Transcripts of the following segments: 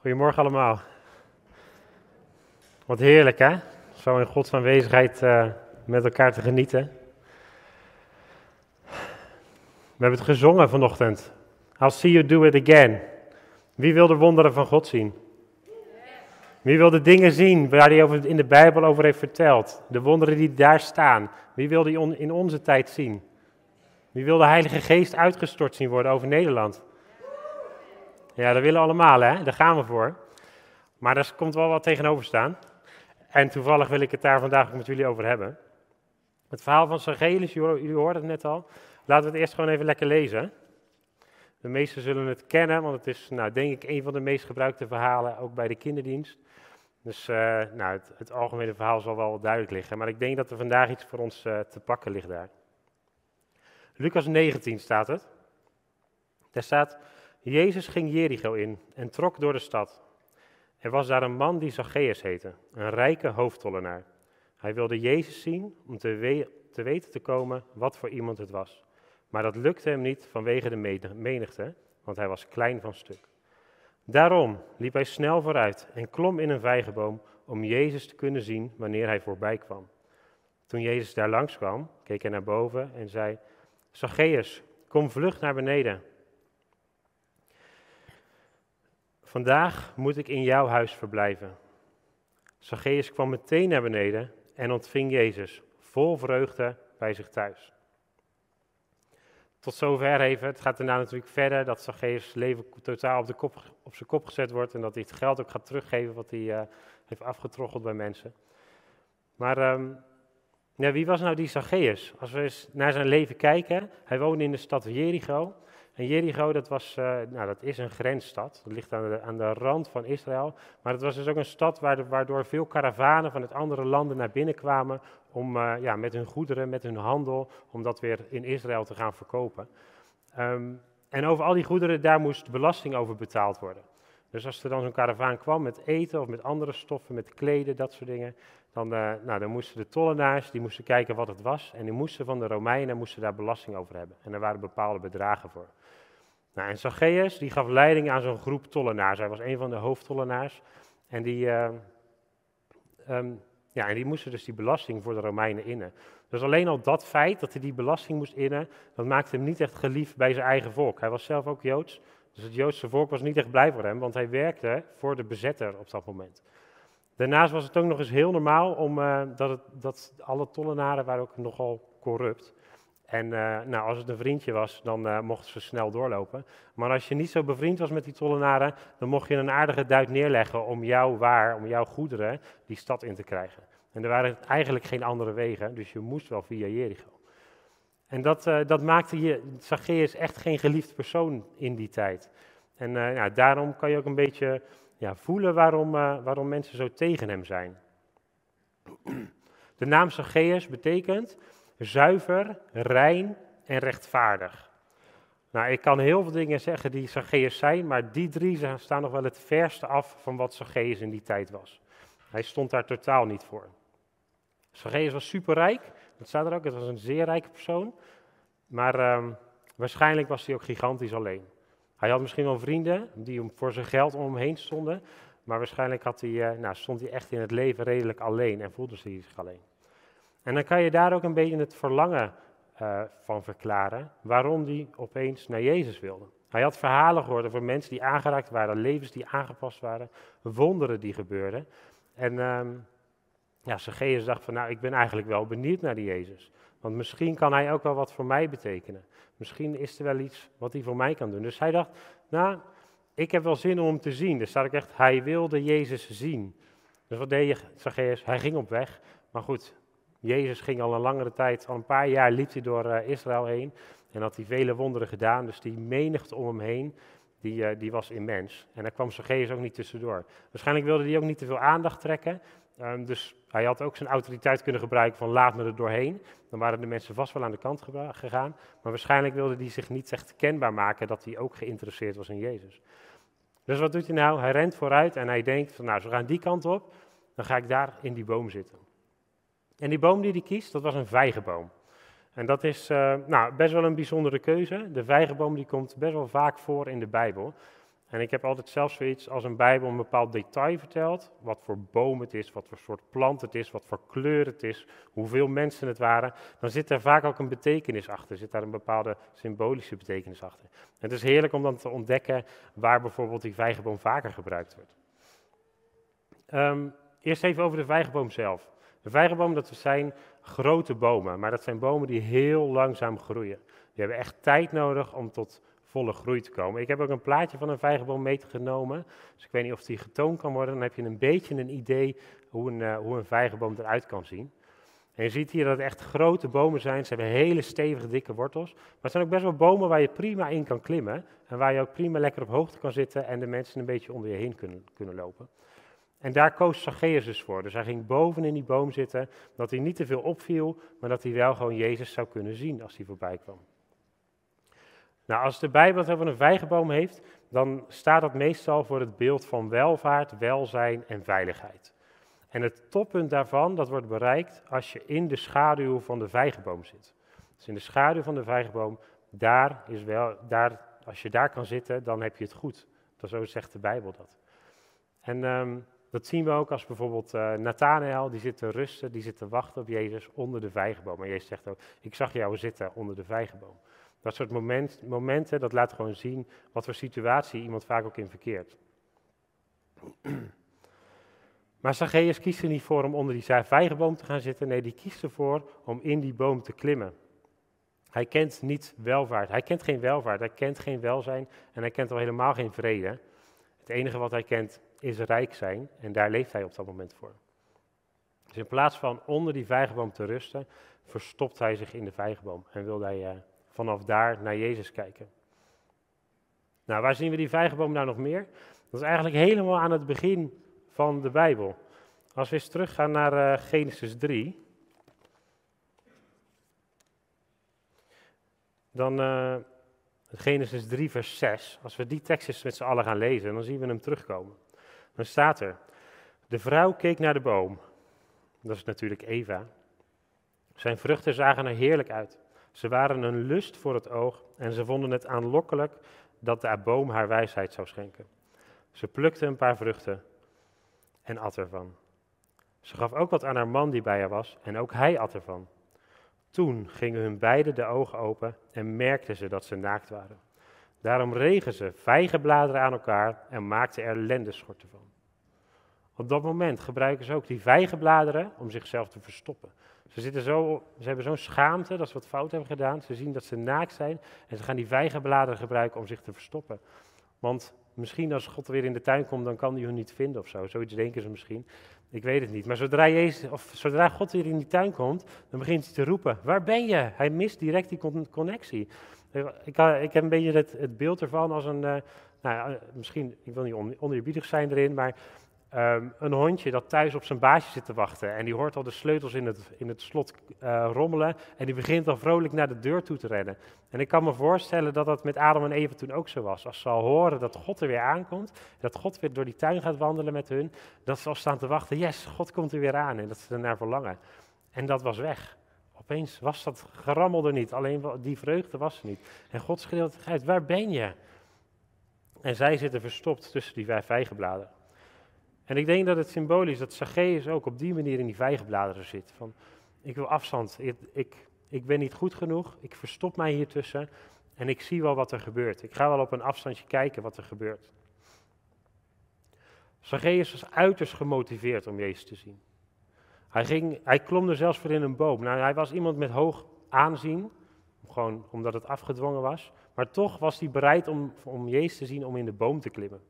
Goedemorgen allemaal. Wat heerlijk hè? Zo in Gods aanwezigheid uh, met elkaar te genieten. We hebben het gezongen vanochtend. I'll see you do it again. Wie wil de wonderen van God zien? Wie wil de dingen zien waar hij over, in de Bijbel over heeft verteld? De wonderen die daar staan. Wie wil die in onze tijd zien? Wie wil de Heilige Geest uitgestort zien worden over Nederland? Ja, dat willen we allemaal, hè? Daar gaan we voor. Maar daar komt wel wat tegenover staan. En toevallig wil ik het daar vandaag ook met jullie over hebben. Het verhaal van Zacchaeus, jullie hoorden het net al. Laten we het eerst gewoon even lekker lezen. De meesten zullen het kennen, want het is, nou, denk ik, een van de meest gebruikte verhalen, ook bij de kinderdienst. Dus uh, nou, het, het, algemene verhaal zal wel duidelijk liggen. Maar ik denk dat er vandaag iets voor ons uh, te pakken ligt daar. Lucas 19 staat het. Daar staat, Jezus ging Jericho in en trok door de stad. Er was daar een man die Zacchaeus heette, een rijke hoofdtollenaar. Hij wilde Jezus zien om te, te weten te komen wat voor iemand het was. Maar dat lukte hem niet vanwege de menigte, want hij was klein van stuk. Daarom liep hij snel vooruit en klom in een vijgenboom om Jezus te kunnen zien wanneer hij voorbij kwam. Toen Jezus daar langs kwam, keek hij naar boven en zei: Zacchaeus, kom vlug naar beneden. Vandaag moet ik in jouw huis verblijven. Zacchaeus kwam meteen naar beneden en ontving Jezus, vol vreugde, bij zich thuis. Tot zover even. Het gaat daarna natuurlijk verder dat Zacchaeus leven totaal op, de kop, op zijn kop gezet wordt en dat hij het geld ook gaat teruggeven wat hij uh, heeft afgetroggeld bij mensen. Maar ja, wie was nou die Zacchaeus? Als we eens naar zijn leven kijken, hij woonde in de stad Jericho. En Jericho, dat, was, uh, nou, dat is een grensstad. Dat ligt aan de, aan de rand van Israël. Maar het was dus ook een stad waardoor veel karavanen vanuit andere landen naar binnen kwamen. Om uh, ja, met hun goederen, met hun handel, om dat weer in Israël te gaan verkopen. Um, en over al die goederen, daar moest belasting over betaald worden. Dus als er dan zo'n karavaan kwam met eten of met andere stoffen, met kleden, dat soort dingen, dan, uh, nou, dan moesten de tollenaars, die moesten kijken wat het was. En die moesten van de Romeinen moesten daar belasting over hebben. En daar waren bepaalde bedragen voor. Nou, en Zacchaeus, die gaf leiding aan zo'n groep tollenaars. Hij was een van de hoofdtollenaars. En die, uh, um, ja, en die moesten dus die belasting voor de Romeinen innen. Dus alleen al dat feit dat hij die belasting moest innen, dat maakte hem niet echt geliefd bij zijn eigen volk. Hij was zelf ook Joods. Dus het Joodse volk was niet echt blij voor hem, want hij werkte voor de bezetter op dat moment. Daarnaast was het ook nog eens heel normaal om, uh, dat, het, dat alle tollenaren waren ook nogal corrupt. En uh, nou, als het een vriendje was, dan uh, mochten ze snel doorlopen. Maar als je niet zo bevriend was met die tollenaren, dan mocht je een aardige duit neerleggen om jouw waar, om jouw goederen, die stad in te krijgen. En er waren eigenlijk geen andere wegen, dus je moest wel via Jericho. En dat, uh, dat maakte je, Zacchaeus echt geen geliefd persoon in die tijd. En nou, daarom kan je ook een beetje ja, voelen waarom, waarom mensen zo tegen hem zijn. De naam Zacchaeus betekent zuiver, rein en rechtvaardig. Nou, ik kan heel veel dingen zeggen die Zacchaeus zijn, maar die drie staan nog wel het verste af van wat Zacchaeus in die tijd was. Hij stond daar totaal niet voor. Zacchaeus was superrijk, dat staat er ook, het was een zeer rijke persoon, maar um, waarschijnlijk was hij ook gigantisch alleen. Hij had misschien wel vrienden die voor zijn geld om hem heen stonden, maar waarschijnlijk had hij, uh, nou, stond hij echt in het leven redelijk alleen en voelde hij zich alleen. En dan kan je daar ook een beetje het verlangen uh, van verklaren waarom hij opeens naar Jezus wilde. Hij had verhalen gehoord over mensen die aangeraakt waren, levens die aangepast waren, wonderen die gebeurden. En um, ja, Zacchaeus dacht van, nou, ik ben eigenlijk wel benieuwd naar die Jezus. Want misschien kan hij ook wel wat voor mij betekenen. Misschien is er wel iets wat hij voor mij kan doen. Dus hij dacht, nou, ik heb wel zin om hem te zien. Dus staat ik echt, hij wilde Jezus zien. Dus wat deed Zacchaeus? Hij ging op weg. Maar goed, Jezus ging al een langere tijd, al een paar jaar liep hij door uh, Israël heen en had hij vele wonderen gedaan. Dus die menigte om hem heen, die, uh, die was immens. En daar kwam Zacchaeus ook niet tussendoor. Waarschijnlijk wilde hij ook niet te veel aandacht trekken. Um, dus hij had ook zijn autoriteit kunnen gebruiken van laat me er doorheen. Dan waren de mensen vast wel aan de kant gegaan. Maar waarschijnlijk wilde hij zich niet echt kenbaar maken dat hij ook geïnteresseerd was in Jezus. Dus wat doet hij nou? Hij rent vooruit en hij denkt van nou, ze gaan die kant op, dan ga ik daar in die boom zitten. En die boom die hij kiest, dat was een vijgenboom. En dat is uh, nou, best wel een bijzondere keuze. De vijgenboom die komt best wel vaak voor in de Bijbel. En ik heb altijd zelfs zoiets als een Bijbel een bepaald detail vertelt. Wat voor boom het is, wat voor soort plant het is, wat voor kleur het is, hoeveel mensen het waren. Dan zit er vaak ook een betekenis achter. Zit daar een bepaalde symbolische betekenis achter. het is heerlijk om dan te ontdekken waar bijvoorbeeld die vijgenboom vaker gebruikt wordt. Um, eerst even over de vijgenboom zelf. De vijgenboom, dat zijn grote bomen, maar dat zijn bomen die heel langzaam groeien. Die hebben echt tijd nodig om tot volle groei te komen. Ik heb ook een plaatje van een vijgenboom meegenomen, dus ik weet niet of die getoond kan worden. Dan heb je een beetje een idee hoe een, uh, hoe een vijgenboom eruit kan zien. En je ziet hier dat het echt grote bomen zijn. Ze hebben hele stevige, dikke wortels. Maar het zijn ook best wel bomen waar je prima in kan klimmen. En waar je ook prima lekker op hoogte kan zitten en de mensen een beetje onder je heen kunnen, kunnen lopen. En daar koos Zacchaeus dus voor. Dus hij ging boven in die boom zitten, dat hij niet te veel opviel, maar dat hij wel gewoon Jezus zou kunnen zien als hij voorbij kwam. Nou, als de Bijbel het over een vijgenboom heeft, dan staat dat meestal voor het beeld van welvaart, welzijn en veiligheid. En het toppunt daarvan, dat wordt bereikt als je in de schaduw van de vijgenboom zit. Dus in de schaduw van de vijgenboom, daar is wel, daar, als je daar kan zitten, dan heb je het goed. Dat zo zegt de Bijbel dat. En um, dat zien we ook als bijvoorbeeld uh, Nathanael, die zit te rusten, die zit te wachten op Jezus onder de vijgenboom. En Jezus zegt ook, ik zag jou zitten onder de vijgenboom. Dat soort moment, momenten, dat laat gewoon zien wat voor situatie iemand vaak ook in verkeert. Maar Zacchaeus kiest er niet voor om onder die vijgenboom te gaan zitten. Nee, die kiest ervoor om in die boom te klimmen. Hij kent niet welvaart. Hij kent geen welvaart. Hij kent geen welzijn. En hij kent al helemaal geen vrede. Het enige wat hij kent is rijk zijn. En daar leeft hij op dat moment voor. Dus in plaats van onder die vijgenboom te rusten, verstopt hij zich in de vijgenboom. En wil hij uh, vanaf daar naar Jezus kijken. Nou, waar zien we die vijgenboom nou nog meer? Dat is eigenlijk helemaal aan het begin van de Bijbel. Als we eens teruggaan naar uh, Genesis 3. Dan uh, Genesis 3, vers 6. Als we die tekst eens met z'n allen gaan lezen, dan zien we hem terugkomen. Dan staat er: De vrouw keek naar de boom. Dat is natuurlijk Eva. Zijn vruchten zagen er heerlijk uit. Ze waren een lust voor het oog en ze vonden het aanlokkelijk dat de boom haar wijsheid zou schenken. Ze plukte een paar vruchten en at ervan. Ze gaf ook wat aan haar man die bij haar was en ook hij at ervan. Toen gingen hun beiden de ogen open en merkten ze dat ze naakt waren. Daarom regen ze vijgenbladeren aan elkaar en maakten er lendeschorten van. Op dat moment gebruiken ze ook die vijgenbladeren om zichzelf te verstoppen. Ze, zitten zo, ze hebben zo'n schaamte dat ze wat fout hebben gedaan. Ze zien dat ze naakt zijn en ze gaan die vijgenbladeren gebruiken om zich te verstoppen. Want misschien als God weer in de tuin komt, dan kan hij hun niet vinden of zo. Zoiets denken ze misschien. Ik weet het niet. Maar zodra, Jezus, of zodra God weer in die tuin komt, dan begint hij te roepen: Waar ben je? Hij mist direct die connectie. Ik, ik heb een beetje het, beeld ervan als een. Uh, nou, misschien, ik wil niet oneerbiedig zijn erin, maar Ehm, een hondje dat thuis op zijn baasje zit te wachten en die hoort al de sleutels in het, in het slot uh, rommelen en die begint al vrolijk naar de deur toe te rennen. En ik kan me voorstellen dat dat met Adam en Eva toen ook zo was. Als ze al horen dat God er weer aankomt, dat God weer door die tuin gaat wandelen met hun, dat ze al staan te wachten, yes, God komt er weer aan en dat ze ernaar verlangen. En dat was weg. Opeens was dat gerammel er niet, alleen die vreugde was er niet. En God schreeuwt waar ben je? En zij zitten verstopt tussen die vijf vijgenbladen. En ik denk dat het symbolisch dat Zacchaeus ook op die manier in die vijgenbladeren zit. Van, ik wil afstand, ik, ik, ik ben niet goed genoeg, ik verstop mij hier tussen en ik zie wel wat er gebeurt. Ik ga wel op een afstandje kijken wat er gebeurt. Zacchaeus was uiterst gemotiveerd om Jezus te zien. Hij, ging, hij klom er zelfs voor in een boom. Nou, hij was iemand met hoog aanzien, gewoon omdat het afgedwongen was. Maar toch was hij bereid om, om Jezus te zien om in de boom te klimmen.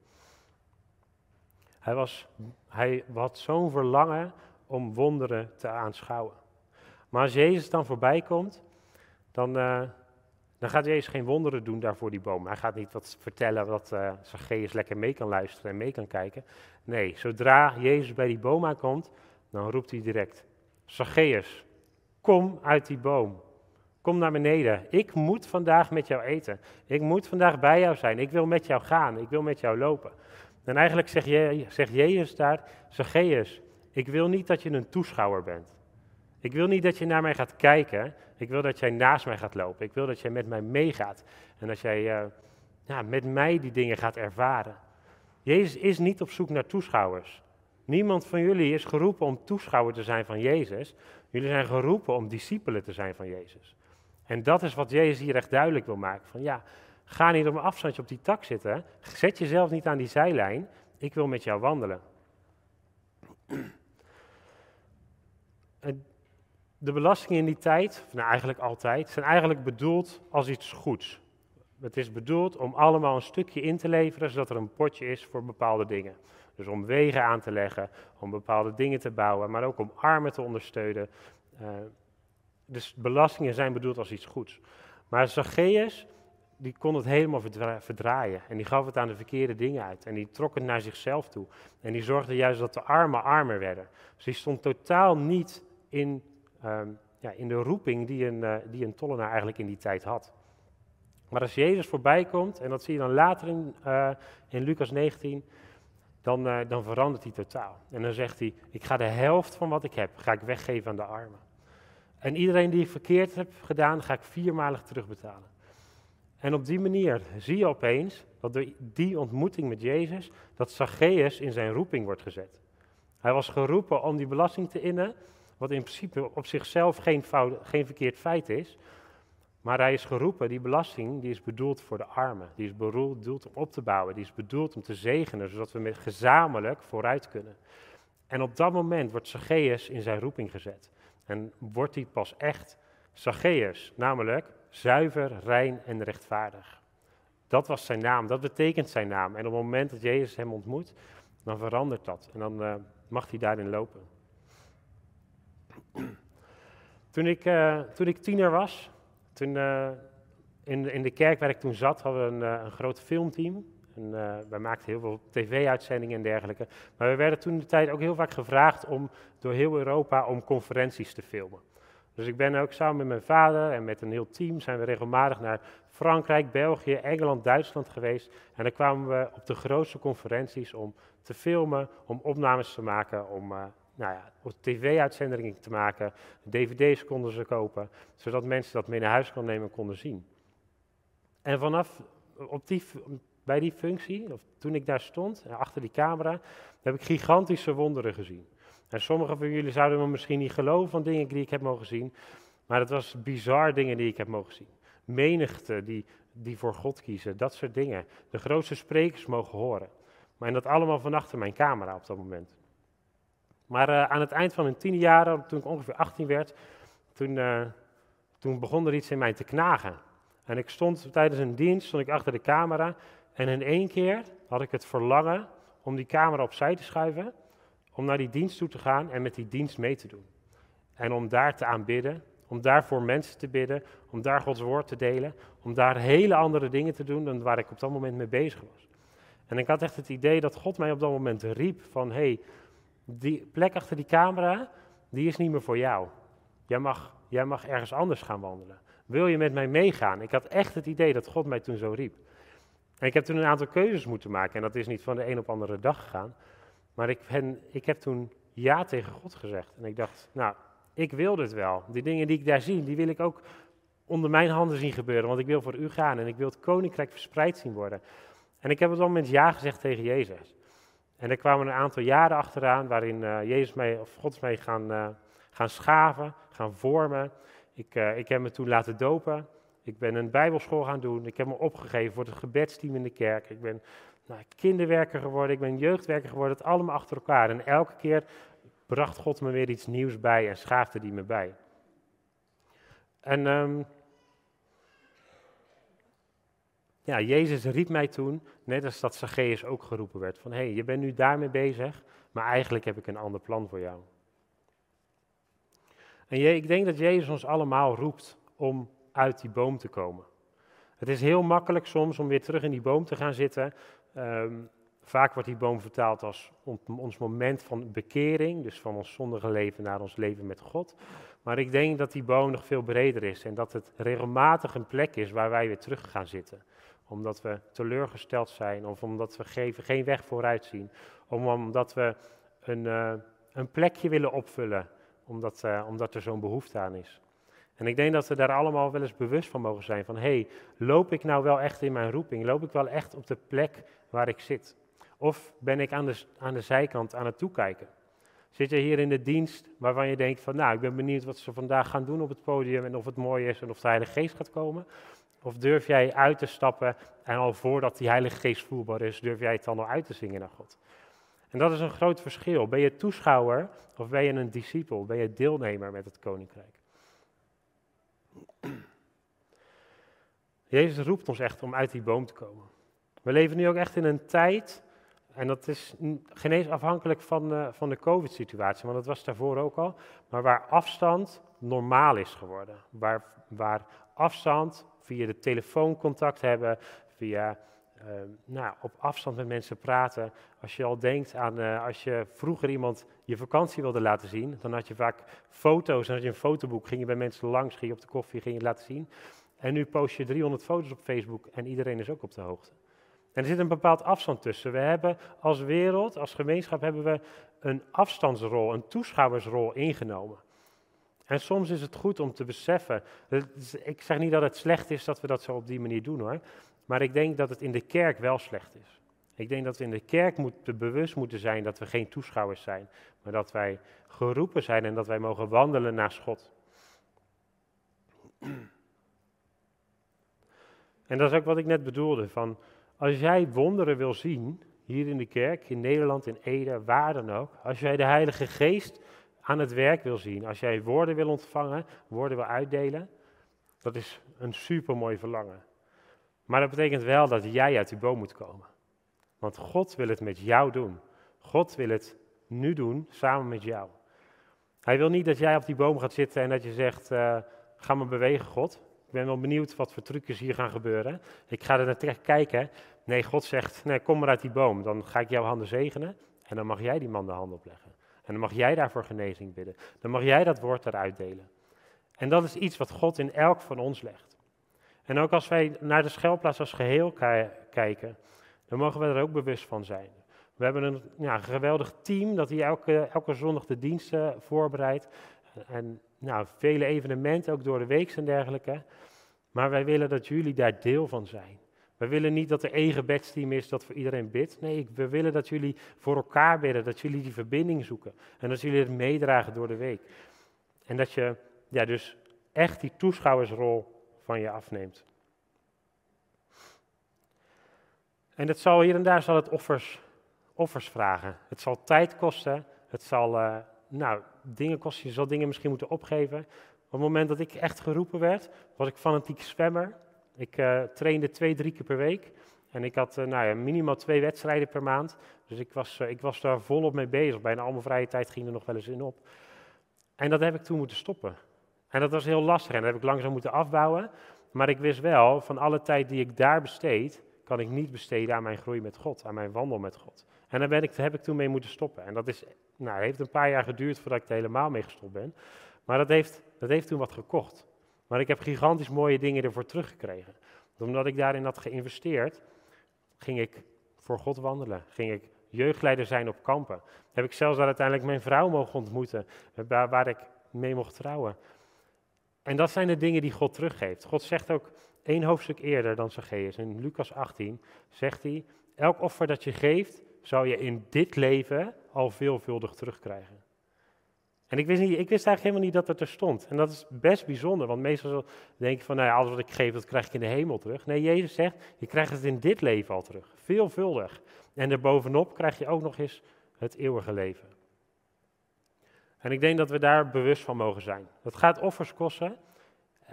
Hij, was, hij had zo'n verlangen om wonderen te aanschouwen. Maar als Jezus dan voorbij komt, dan, uh, dan gaat Jezus geen wonderen doen daar voor die boom. Hij gaat niet wat vertellen wat uh, Zacchaeus lekker mee kan luisteren en mee kan kijken. Nee, zodra Jezus bij die boom aankomt, dan roept hij direct, Zacchaeus, kom uit die boom. Kom naar beneden. Ik moet vandaag met jou eten. Ik moet vandaag bij jou zijn. Ik wil met jou gaan. Ik wil met jou lopen. En eigenlijk zegt, Je, zegt Jezus daar, Zacchaeus, ik wil niet dat je een toeschouwer bent. Ik wil niet dat je naar mij gaat kijken. Ik wil dat jij naast mij gaat lopen. Ik wil dat jij met mij meegaat. En dat jij, uh, ja, met mij die dingen gaat ervaren. Jezus is niet op zoek naar toeschouwers. Niemand van jullie is geroepen om toeschouwer te zijn van Jezus. Jullie zijn geroepen om discipelen te zijn van Jezus. En dat is wat Jezus hier echt duidelijk wil maken. Van ja, ga niet op een afstandje op die tak zitten. Zet jezelf niet aan die zijlijn. Ik wil met jou wandelen. De belastingen in die tijd, nou eigenlijk altijd, zijn eigenlijk bedoeld als iets goeds. Het is bedoeld om allemaal een stukje in te leveren, zodat er een potje is voor bepaalde dingen. Dus om wegen aan te leggen, om bepaalde dingen te bouwen, maar ook om armen te ondersteunen. Uh, dus belastingen zijn bedoeld als iets goeds. Maar Zacchaeus, die kon het helemaal verdraaien. En die gaf het aan de verkeerde dingen uit. En die trok het naar zichzelf toe. En die zorgde juist dat de armen armer werden. Dus die stond totaal niet in, ehm, ja, in de roeping die een, uh, die een tollenaar eigenlijk in die tijd had. Maar als Jezus voorbij komt, en dat zie je dan later in, uh, in Lucas 19, dan, uh, dan verandert hij totaal. En dan zegt hij, ik ga de helft van wat ik heb, ga ik weggeven aan de armen. En iedereen die ik verkeerd heb gedaan, ga ik viermalig terugbetalen. En op die manier zie je opeens dat door die ontmoeting met Jezus, dat Zacchaeus in zijn roeping wordt gezet. Hij was geroepen om die belasting te innen, wat in principe op zichzelf geen, fout, geen verkeerd feit is. Maar hij is geroepen, die belasting die is bedoeld voor de armen. Die is bedoeld om op te bouwen, die is bedoeld om te zegenen, zodat we gezamenlijk vooruit kunnen. En op dat moment wordt Zacchaeus in zijn roeping gezet. En wordt hij pas echt Zacchaeus, namelijk zuiver, rein en rechtvaardig. Dat was zijn naam, dat betekent zijn naam. En op het moment dat Jezus hem ontmoet, dan verandert dat. En dan uh, mag hij daarin lopen. Toen ik, uh, toen ik tiener was, toen, uh, in, in de kerk waar ik toen zat, hadden we een, een groot filmteam. En, wij maakten heel veel tv-uitzendingen en dergelijke. Maar we werden toen de tijd ook heel vaak gevraagd om door heel Europa om conferenties te filmen. Dus ik ben ook samen met mijn vader en met een heel team zijn we regelmatig naar Frankrijk, België, Engeland, Duitsland geweest. En dan kwamen we op de grootste conferenties om te filmen, om opnames te maken, om uh, nou ja, tv-uitzendingen te maken. DVD's konden ze kopen, zodat mensen dat mee naar huis konden nemen en konden zien. En vanaf op die, bij die functie, of toen ik daar stond, achter die camera, heb ik gigantische wonderen gezien. En sommigen van jullie zouden me misschien niet geloven van dingen die ik heb mogen zien, maar het was bizar dingen die ik heb mogen zien. Menigte die, die voor God kiezen, dat soort dingen. De grootste sprekers mogen horen. Maar en dat allemaal van achter mijn camera op dat moment. Maar uh, aan het eind van mijn tiende jaren, toen ik ongeveer 18 werd, toen, uh, toen begon er iets in mij te knagen. En ik stond tijdens een dienst, stond ik achter de camera en in één keer had ik het verlangen om die camera opzij te schuiven, om naar die dienst toe te gaan en met die dienst mee te doen. En om daar te aanbidden, om daar voor mensen te bidden, om daar Gods woord te delen, om daar hele andere dingen te doen dan waar ik op dat moment mee bezig was. En ik had echt het idee dat God mij op dat moment riep van, hé, hey, die plek achter die camera, die is niet meer voor jou. Jij mag, jij mag ergens anders gaan wandelen. Wil je met mij meegaan? Ik had echt het idee dat God mij toen zo riep. En ik heb toen een aantal keuzes moeten maken. En dat is niet van de een op andere dag gegaan. Maar ik, ik heb toen ja tegen God gezegd. En ik dacht, nou, ik wil dit wel. Die dingen die ik daar zie, die wil ik ook onder mijn handen zien gebeuren. Want ik wil voor u gaan en ik wil het koninkrijk verspreid zien worden. En ik heb op dat moment ja gezegd tegen Jezus. En er kwamen een aantal jaren achteraan waarin uh, Jezus mij, of God mij gaan, uh, gaan schaven, gaan vormen. Ik, uh, ik heb me toen laten dopen. Ik ben een bijbelschool gaan doen. Ik heb me opgegeven voor het gebedsteam in de kerk. Ik ben nou, kinderwerker geworden. Ik ben jeugdwerker geworden. Het allemaal achter elkaar. En elke keer bracht God me weer iets nieuws bij en schaafde die me bij. En um, ja, Jezus riep mij toen, net als dat Zacchaeus ook geroepen werd, van hé, hey, je bent nu daarmee bezig, maar eigenlijk heb ik een ander plan voor jou. En je, ik denk dat Jezus ons allemaal roept om uit die boom te komen. Het is heel makkelijk soms om weer terug in die boom te gaan zitten. Um, vaak wordt die boom vertaald als ons moment van bekering, dus van ons zondige leven naar ons leven met God. Maar ik denk dat die boom nog veel breder is en dat het regelmatig een plek is waar wij weer terug gaan zitten. Omdat we teleurgesteld zijn of omdat we geven, geen weg vooruit zien. Omdat we een, uh, een plekje willen opvullen, omdat, uh, omdat er zo'n behoefte aan is. En ik denk dat we daar allemaal wel eens bewust van mogen zijn. Van hé, hey, loop ik nou wel echt in mijn roeping? Loop ik wel echt op de plek waar ik zit? Of ben ik aan de, aan de zijkant aan het toekijken? Zit je hier in de dienst waarvan je denkt van nou, ik ben benieuwd wat ze vandaag gaan doen op het podium en of het mooi is en of de Heilige Geest gaat komen? Of durf jij uit te stappen en al voordat die Heilige Geest voelbaar is, durf jij het dan al uit te zingen naar God? En dat is een groot verschil. Ben je toeschouwer of ben je een discipel? Ben je deelnemer met het koninkrijk? Jezus roept ons echt om uit die boom te komen. We leven nu ook echt in een tijd, en dat is geen afhankelijk van, van de COVID-situatie, want dat was daarvoor ook al, maar waar afstand normaal is geworden. Waar, waar afstand via de telefoon contact hebben, via uh, nou, op afstand met mensen praten. Als je al denkt aan, uh, als je vroeger iemand je vakantie wilde laten zien, dan had je vaak foto's, dan had je een fotoboek, ging je bij mensen langs, ging je op de koffie, ging je het laten zien. En nu post je 300 foto's op Facebook en iedereen is ook op de hoogte. En er zit een bepaald afstand tussen. We hebben als wereld, als gemeenschap, hebben we een afstandsrol, een toeschouwersrol ingenomen. En soms is het goed om te beseffen, ik zeg niet dat het slecht is dat we dat zo op die manier doen hoor, maar ik denk dat het in de kerk wel slecht is. Ik denk dat we in de kerk moeten bewust moeten zijn dat we geen toeschouwers zijn, maar dat wij geroepen zijn en dat wij mogen wandelen naast God. En dat is ook wat ik net bedoelde, van als jij wonderen wil zien, hier in de kerk, in Nederland, in Ede, waar dan ook, als jij de Heilige Geest aan het werk wil zien, als jij woorden wil ontvangen, woorden wil uitdelen, dat is een supermooi verlangen. Maar dat betekent wel dat jij uit die boom moet komen. Want God wil het met jou doen. God wil het nu doen, samen met jou. Hij wil niet dat jij op die boom gaat zitten en dat je zegt, uh, ga maar bewegen God. Ik ben wel benieuwd wat voor trucjes hier gaan gebeuren. Ik ga er naar kijken. Nee, God zegt, nee, kom maar uit die boom. Dan ga ik jouw handen zegenen en dan mag jij die man de hand opleggen. En dan mag jij daarvoor genezing bidden. Dan mag jij dat woord eruit delen. En dat is iets wat God in elk van ons legt. En ook als wij naar de schuilplaats als geheel kijken, dan mogen we er ook bewust van zijn. We hebben een ja, geweldig team dat hier elke, elke zondag de diensten voorbereidt. En nou, vele evenementen, ook door de week en dergelijke. Maar wij willen dat jullie daar deel van zijn. We willen niet dat er één gebedsteam is dat voor iedereen bidt. Nee, we willen dat jullie voor elkaar bidden, dat jullie die verbinding zoeken. En dat jullie het meedragen door de week. En dat je ja, dus echt die toeschouwersrol van je afneemt. En het zal hier en daar zal het offers, offers vragen. Het zal tijd kosten. Het zal uh, nou, dingen kosten. Je zal dingen misschien moeten opgeven. Op het moment dat ik echt geroepen werd, was ik fanatiek zwemmer. Ik uh, trainde twee, drie keer per week. En ik had uh, nou ja, minimaal twee wedstrijden per maand. Dus ik was, ik was daar volop mee bezig. Bijna al mijn vrije tijd ging er nog wel eens in op. En dat heb ik toen moeten stoppen. En dat was heel lastig en dat heb ik langzaam moeten afbouwen. Maar ik wist wel, van alle tijd die ik daar besteed, kan ik niet besteden aan mijn groei met God, aan mijn wandel met God. En daar heb ik toen mee moeten stoppen. En dat is, nou, heeft een paar jaar geduurd voordat ik er helemaal mee gestopt ben. Maar dat heeft, dat heeft toen wat gekocht. Maar ik heb gigantisch mooie dingen ervoor teruggekregen. Omdat ik daarin had geïnvesteerd, ging ik voor God wandelen. Ging ik jeugdleider zijn op kampen. Heb ik zelfs uiteindelijk mijn vrouw mogen ontmoeten, waar, waar ik mee mocht trouwen. En dat zijn de dingen die God teruggeeft. God zegt ook één hoofdstuk eerder dan Zacchaeus, in Lucas 18, zegt hij, elk offer dat je geeft, zou je in dit leven al veelvuldig terugkrijgen. En ik wist, niet, ik wist eigenlijk helemaal niet dat het er stond. En dat is best bijzonder, want meestal denk je van, nou ja, alles wat ik geef, dat krijg ik in de hemel terug. Nee, Jezus zegt, je krijgt het in dit leven al terug, veelvuldig. En erbovenop krijg je ook nog eens het eeuwige leven. En ik denk dat we daar bewust van mogen zijn. Dat gaat offers kosten,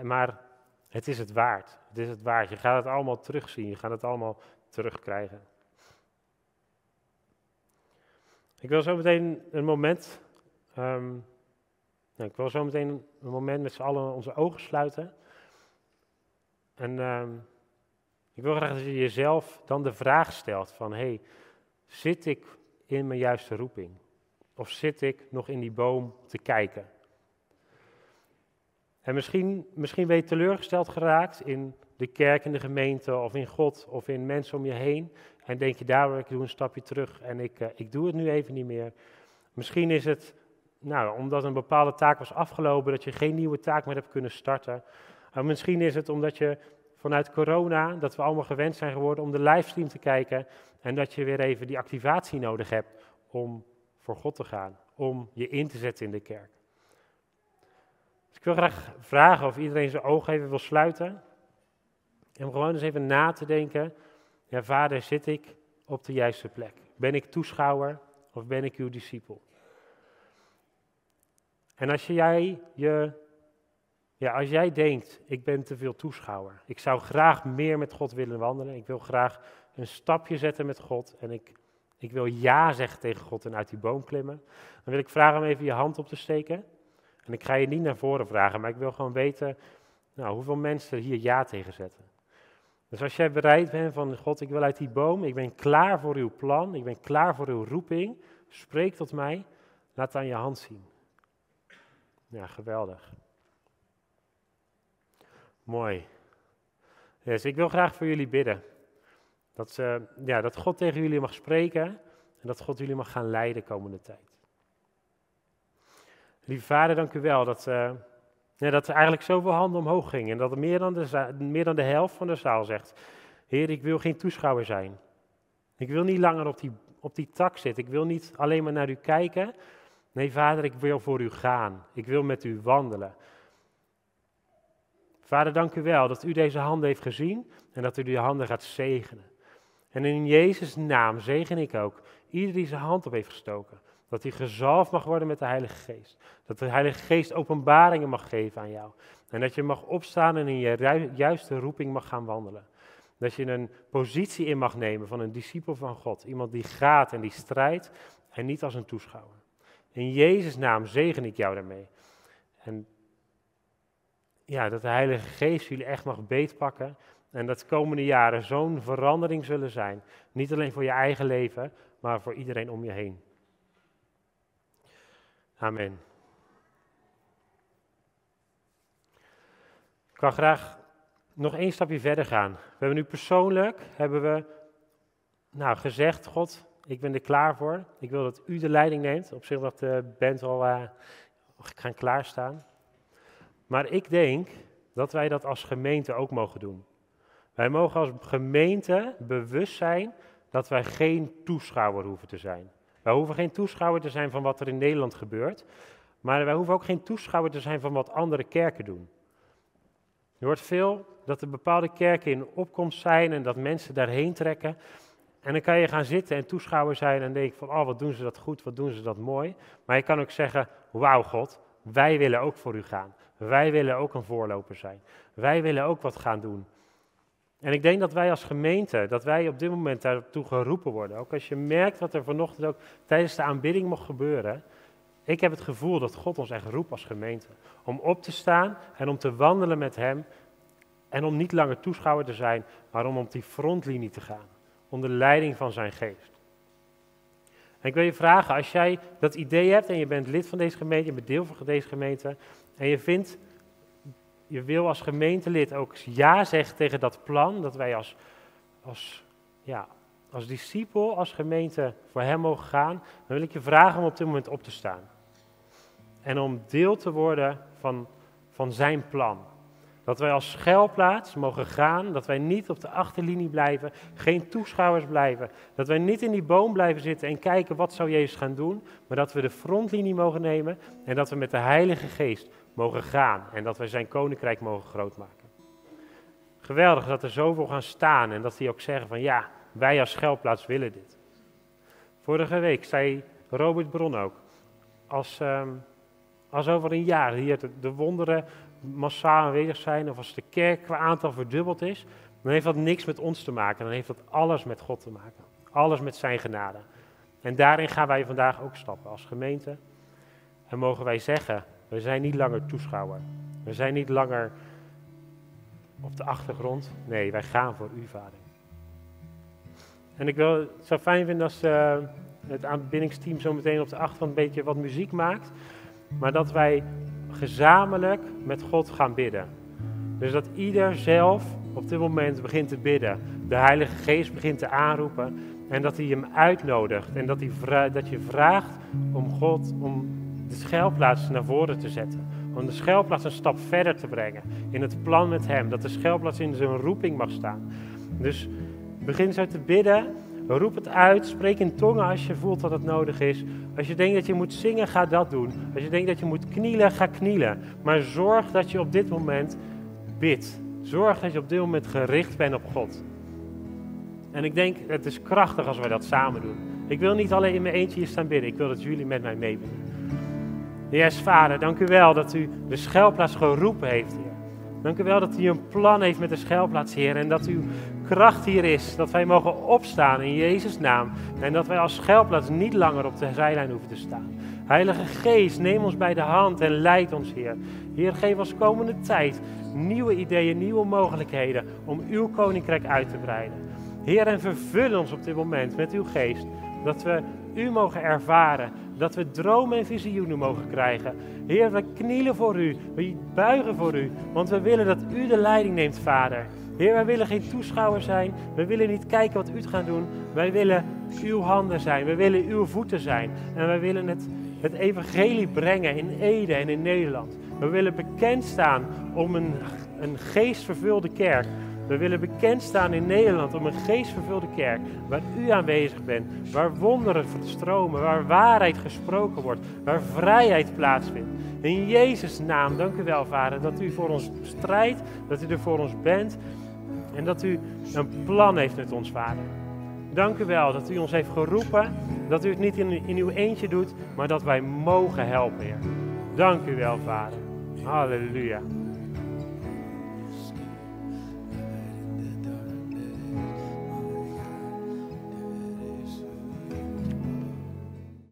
maar het is het waard. Het is het waard. Je gaat het allemaal terugzien. Je gaat het allemaal terugkrijgen. Ik wil zo meteen een moment. Um, nou, ik wil zo meteen een moment met z'n allen onze ogen sluiten. En um, ik wil graag dat je jezelf dan de vraag stelt van, hey, zit ik in mijn juiste roeping? Of zit ik nog in die boom te kijken? En misschien, misschien ben je teleurgesteld geraakt in de kerk, in de gemeente, of in God, of in mensen om je heen. En denk je, daar ik doe een stapje terug en ik, uh, ik doe het nu even niet meer. Misschien is het nou, omdat een bepaalde taak was afgelopen, dat je geen nieuwe taak meer hebt kunnen starten. Maar misschien is het omdat je vanuit corona, dat we allemaal gewend zijn geworden om de livestream te kijken en dat je weer even die activatie nodig hebt om voor God te gaan, om je in te zetten in de kerk. Ik wil graag vragen of iedereen zijn ogen even wil sluiten. En om gewoon eens even na te denken, ja vader, zit ik op de juiste plek? Ben ik toeschouwer of ben ik uw discipel? En als jij je, ja, als jij denkt, ik ben te veel toeschouwer, ik zou graag meer met God willen wandelen, ik wil graag een stapje zetten met God en ik, ik wil ja zeggen tegen God en uit die boom klimmen, dan wil ik vragen om even je hand op te steken. En ik ga je niet naar voren vragen, maar ik wil gewoon weten nou, hoeveel mensen hier ja tegen zetten. Dus als jij bereid bent van God, ik wil uit die boom, ik ben klaar voor uw plan, ik ben klaar voor uw roeping, spreek tot mij, laat het aan je hand zien. Ja, geweldig. Mooi. Dus ik wil graag voor jullie bidden. Dat, uh, ja, dat God tegen jullie mag spreken en dat God jullie mag gaan leiden de komende tijd. Lieve Vader, dank u wel dat, uh, ja, dat er eigenlijk zoveel handen omhoog gingen. En dat er meer dan, de, meer dan de helft van de zaal zegt: Heer, ik wil geen toeschouwer zijn. Ik wil niet langer op die, op die tak zitten. Ik wil niet alleen maar naar u kijken. Nee, Vader, ik wil voor u gaan. Ik wil met u wandelen. Vader, dank u wel dat u deze handen heeft gezien en dat u die handen gaat zegenen. En in Jezus' naam zegen ik ook ieder die zijn hand op heeft gestoken. Dat hij gezalfd mag worden met de Heilige Geest. Dat de Heilige Geest openbaringen mag geven aan jou. En dat je mag opstaan en in je juiste roeping mag gaan wandelen. Dat je een positie in mag nemen van een discipel van God. Iemand die gaat en die strijdt en niet als een toeschouwer. In Jezus' naam zegen ik jou daarmee. En ja, dat de Heilige Geest jullie echt mag beetpakken. En dat de komende jaren zo'n verandering zullen zijn. Niet alleen voor je eigen leven, maar voor iedereen om je heen. Amen. Ik kan graag nog één stapje verder gaan. We hebben nu persoonlijk hebben we, nou, gezegd, God, ik ben er klaar voor. Ik wil dat u de leiding neemt. Op zich dat de band al uh, gaan klaarstaan. Maar ik denk dat wij dat als gemeente ook mogen doen. Wij mogen als gemeente bewust zijn dat wij geen toeschouwer hoeven te zijn. Wij hoeven geen toeschouwer te zijn van wat er in Nederland gebeurt, maar wij hoeven ook geen toeschouwer te zijn van wat andere kerken doen. Je hoort veel dat er bepaalde kerken in opkomst zijn en dat mensen daarheen trekken. En dan kan je gaan zitten en toeschouwer zijn en denken van, oh wat doen ze dat goed, wat doen ze dat mooi. Maar je kan ook zeggen, wauw God, wij willen ook voor u gaan. Wij willen ook een voorloper zijn. Wij willen ook wat gaan doen. En ik denk dat wij als gemeente, dat wij op dit moment daartoe geroepen worden. Ook als je merkt wat er vanochtend ook tijdens de aanbidding mocht gebeuren. Ik heb het gevoel dat God ons echt roept als gemeente. Om op te staan en om te wandelen met Hem. En om niet langer toeschouwer te zijn, maar om op die frontlinie te gaan. Onder leiding van zijn geest. En ik wil je vragen, als jij dat idee hebt en je bent lid van deze gemeente, je bent deel van deze gemeente. En je vindt je wil als gemeentelid ook ja zeggen tegen dat plan, dat wij als, als, ja, als discipel, als gemeente voor hem mogen gaan, dan wil ik je vragen om op dit moment op te staan. En om deel te worden van, van zijn plan. Dat wij als schuilplaats mogen gaan, dat wij niet op de achterlinie blijven, geen toeschouwers blijven. Dat wij niet in die boom blijven zitten en kijken wat zou Jezus gaan doen, maar dat we de frontlinie mogen nemen en dat we met de Heilige Geest mogen gaan en dat wij zijn koninkrijk mogen grootmaken. Geweldig dat er zoveel gaan staan en dat die ook zeggen van ja, wij als schuilplaats willen dit. Vorige week zei Robert Bron ook, als, um, als over een jaar hier de, de wonderen massaal aanwezig zijn of als de kerk qua aantal verdubbeld is, dan heeft dat niks met ons te maken, dan heeft dat alles met God te maken. Alles met zijn genade. En daarin gaan wij vandaag ook stappen als gemeente. En mogen wij zeggen, we zijn niet langer toeschouwer. We zijn niet langer op de achtergrond. Nee, wij gaan voor u, Vader. En ik wil, het zou fijn vinden als uh, het aanbiddingsteam zo meteen op de achtergrond een beetje wat muziek maakt. Maar dat wij gezamenlijk met God gaan bidden. Dus dat ieder zelf op dit moment begint te bidden. De Heilige Geest begint te aanroepen. En dat hij hem uitnodigt. En dat, hij dat je vraagt om God, om de naar voren te zetten. Om de schuilplaats een stap verder te brengen in het plan met Hem. Dat de schuilplaats in zijn roeping mag staan. Dus begin zo te bidden. Roep het uit. Spreek in tongen als je voelt dat het nodig is. Als je denkt dat je moet zingen, ga dat doen. Als je denkt dat je moet knielen, ga knielen. Maar zorg dat je op dit moment bidt. Zorg dat je op dit moment gericht bent op God. En ik denk, het is krachtig als wij dat samen doen. Ik wil niet alleen in mijn eentje hier staan bidden. Ik wil dat jullie met mij meebidden. Yes, Vader, dank u wel dat u de schuilplaats geroepen heeft, Heer. Dank u wel dat u een plan heeft met de schuilplaats, Heer. En dat uw kracht hier is. Dat wij mogen opstaan in Jezus' naam. En dat wij als schuilplaats niet langer op de zijlijn hoeven te staan. Heilige Geest, neem ons bij de hand en leid ons, Heer. Heer, geef ons komende tijd nieuwe ideeën, nieuwe mogelijkheden om uw koninkrijk uit te breiden. Heer, en vervul ons op dit moment met uw geest. Dat we u mogen ervaren. Dat we dromen en visioenen mogen krijgen. Heer, we knielen voor u. We buigen voor u. Want we willen dat u de leiding neemt, Vader. Heer, wij willen geen toeschouwer zijn. We willen niet kijken wat u gaat doen. Wij willen uw handen zijn. We willen uw voeten zijn. En wij willen het, het evangelie brengen in Ede en in Nederland. We willen bekend staan om een, een geestvervulde kerk. We willen bekend staan in Nederland om een geestvervulde kerk. Waar u aanwezig bent. Waar wonderen stromen. Waar waarheid gesproken wordt. Waar vrijheid plaatsvindt. In Jezus' naam, dank u wel, Vader, dat u voor ons strijdt. Dat u er voor ons bent. En dat u een plan heeft met ons, Vader. Dank u wel dat u ons heeft geroepen. Dat u het niet in, uw eentje doet, maar dat wij mogen helpen, Heer. Dank u wel, Vader. Halleluja.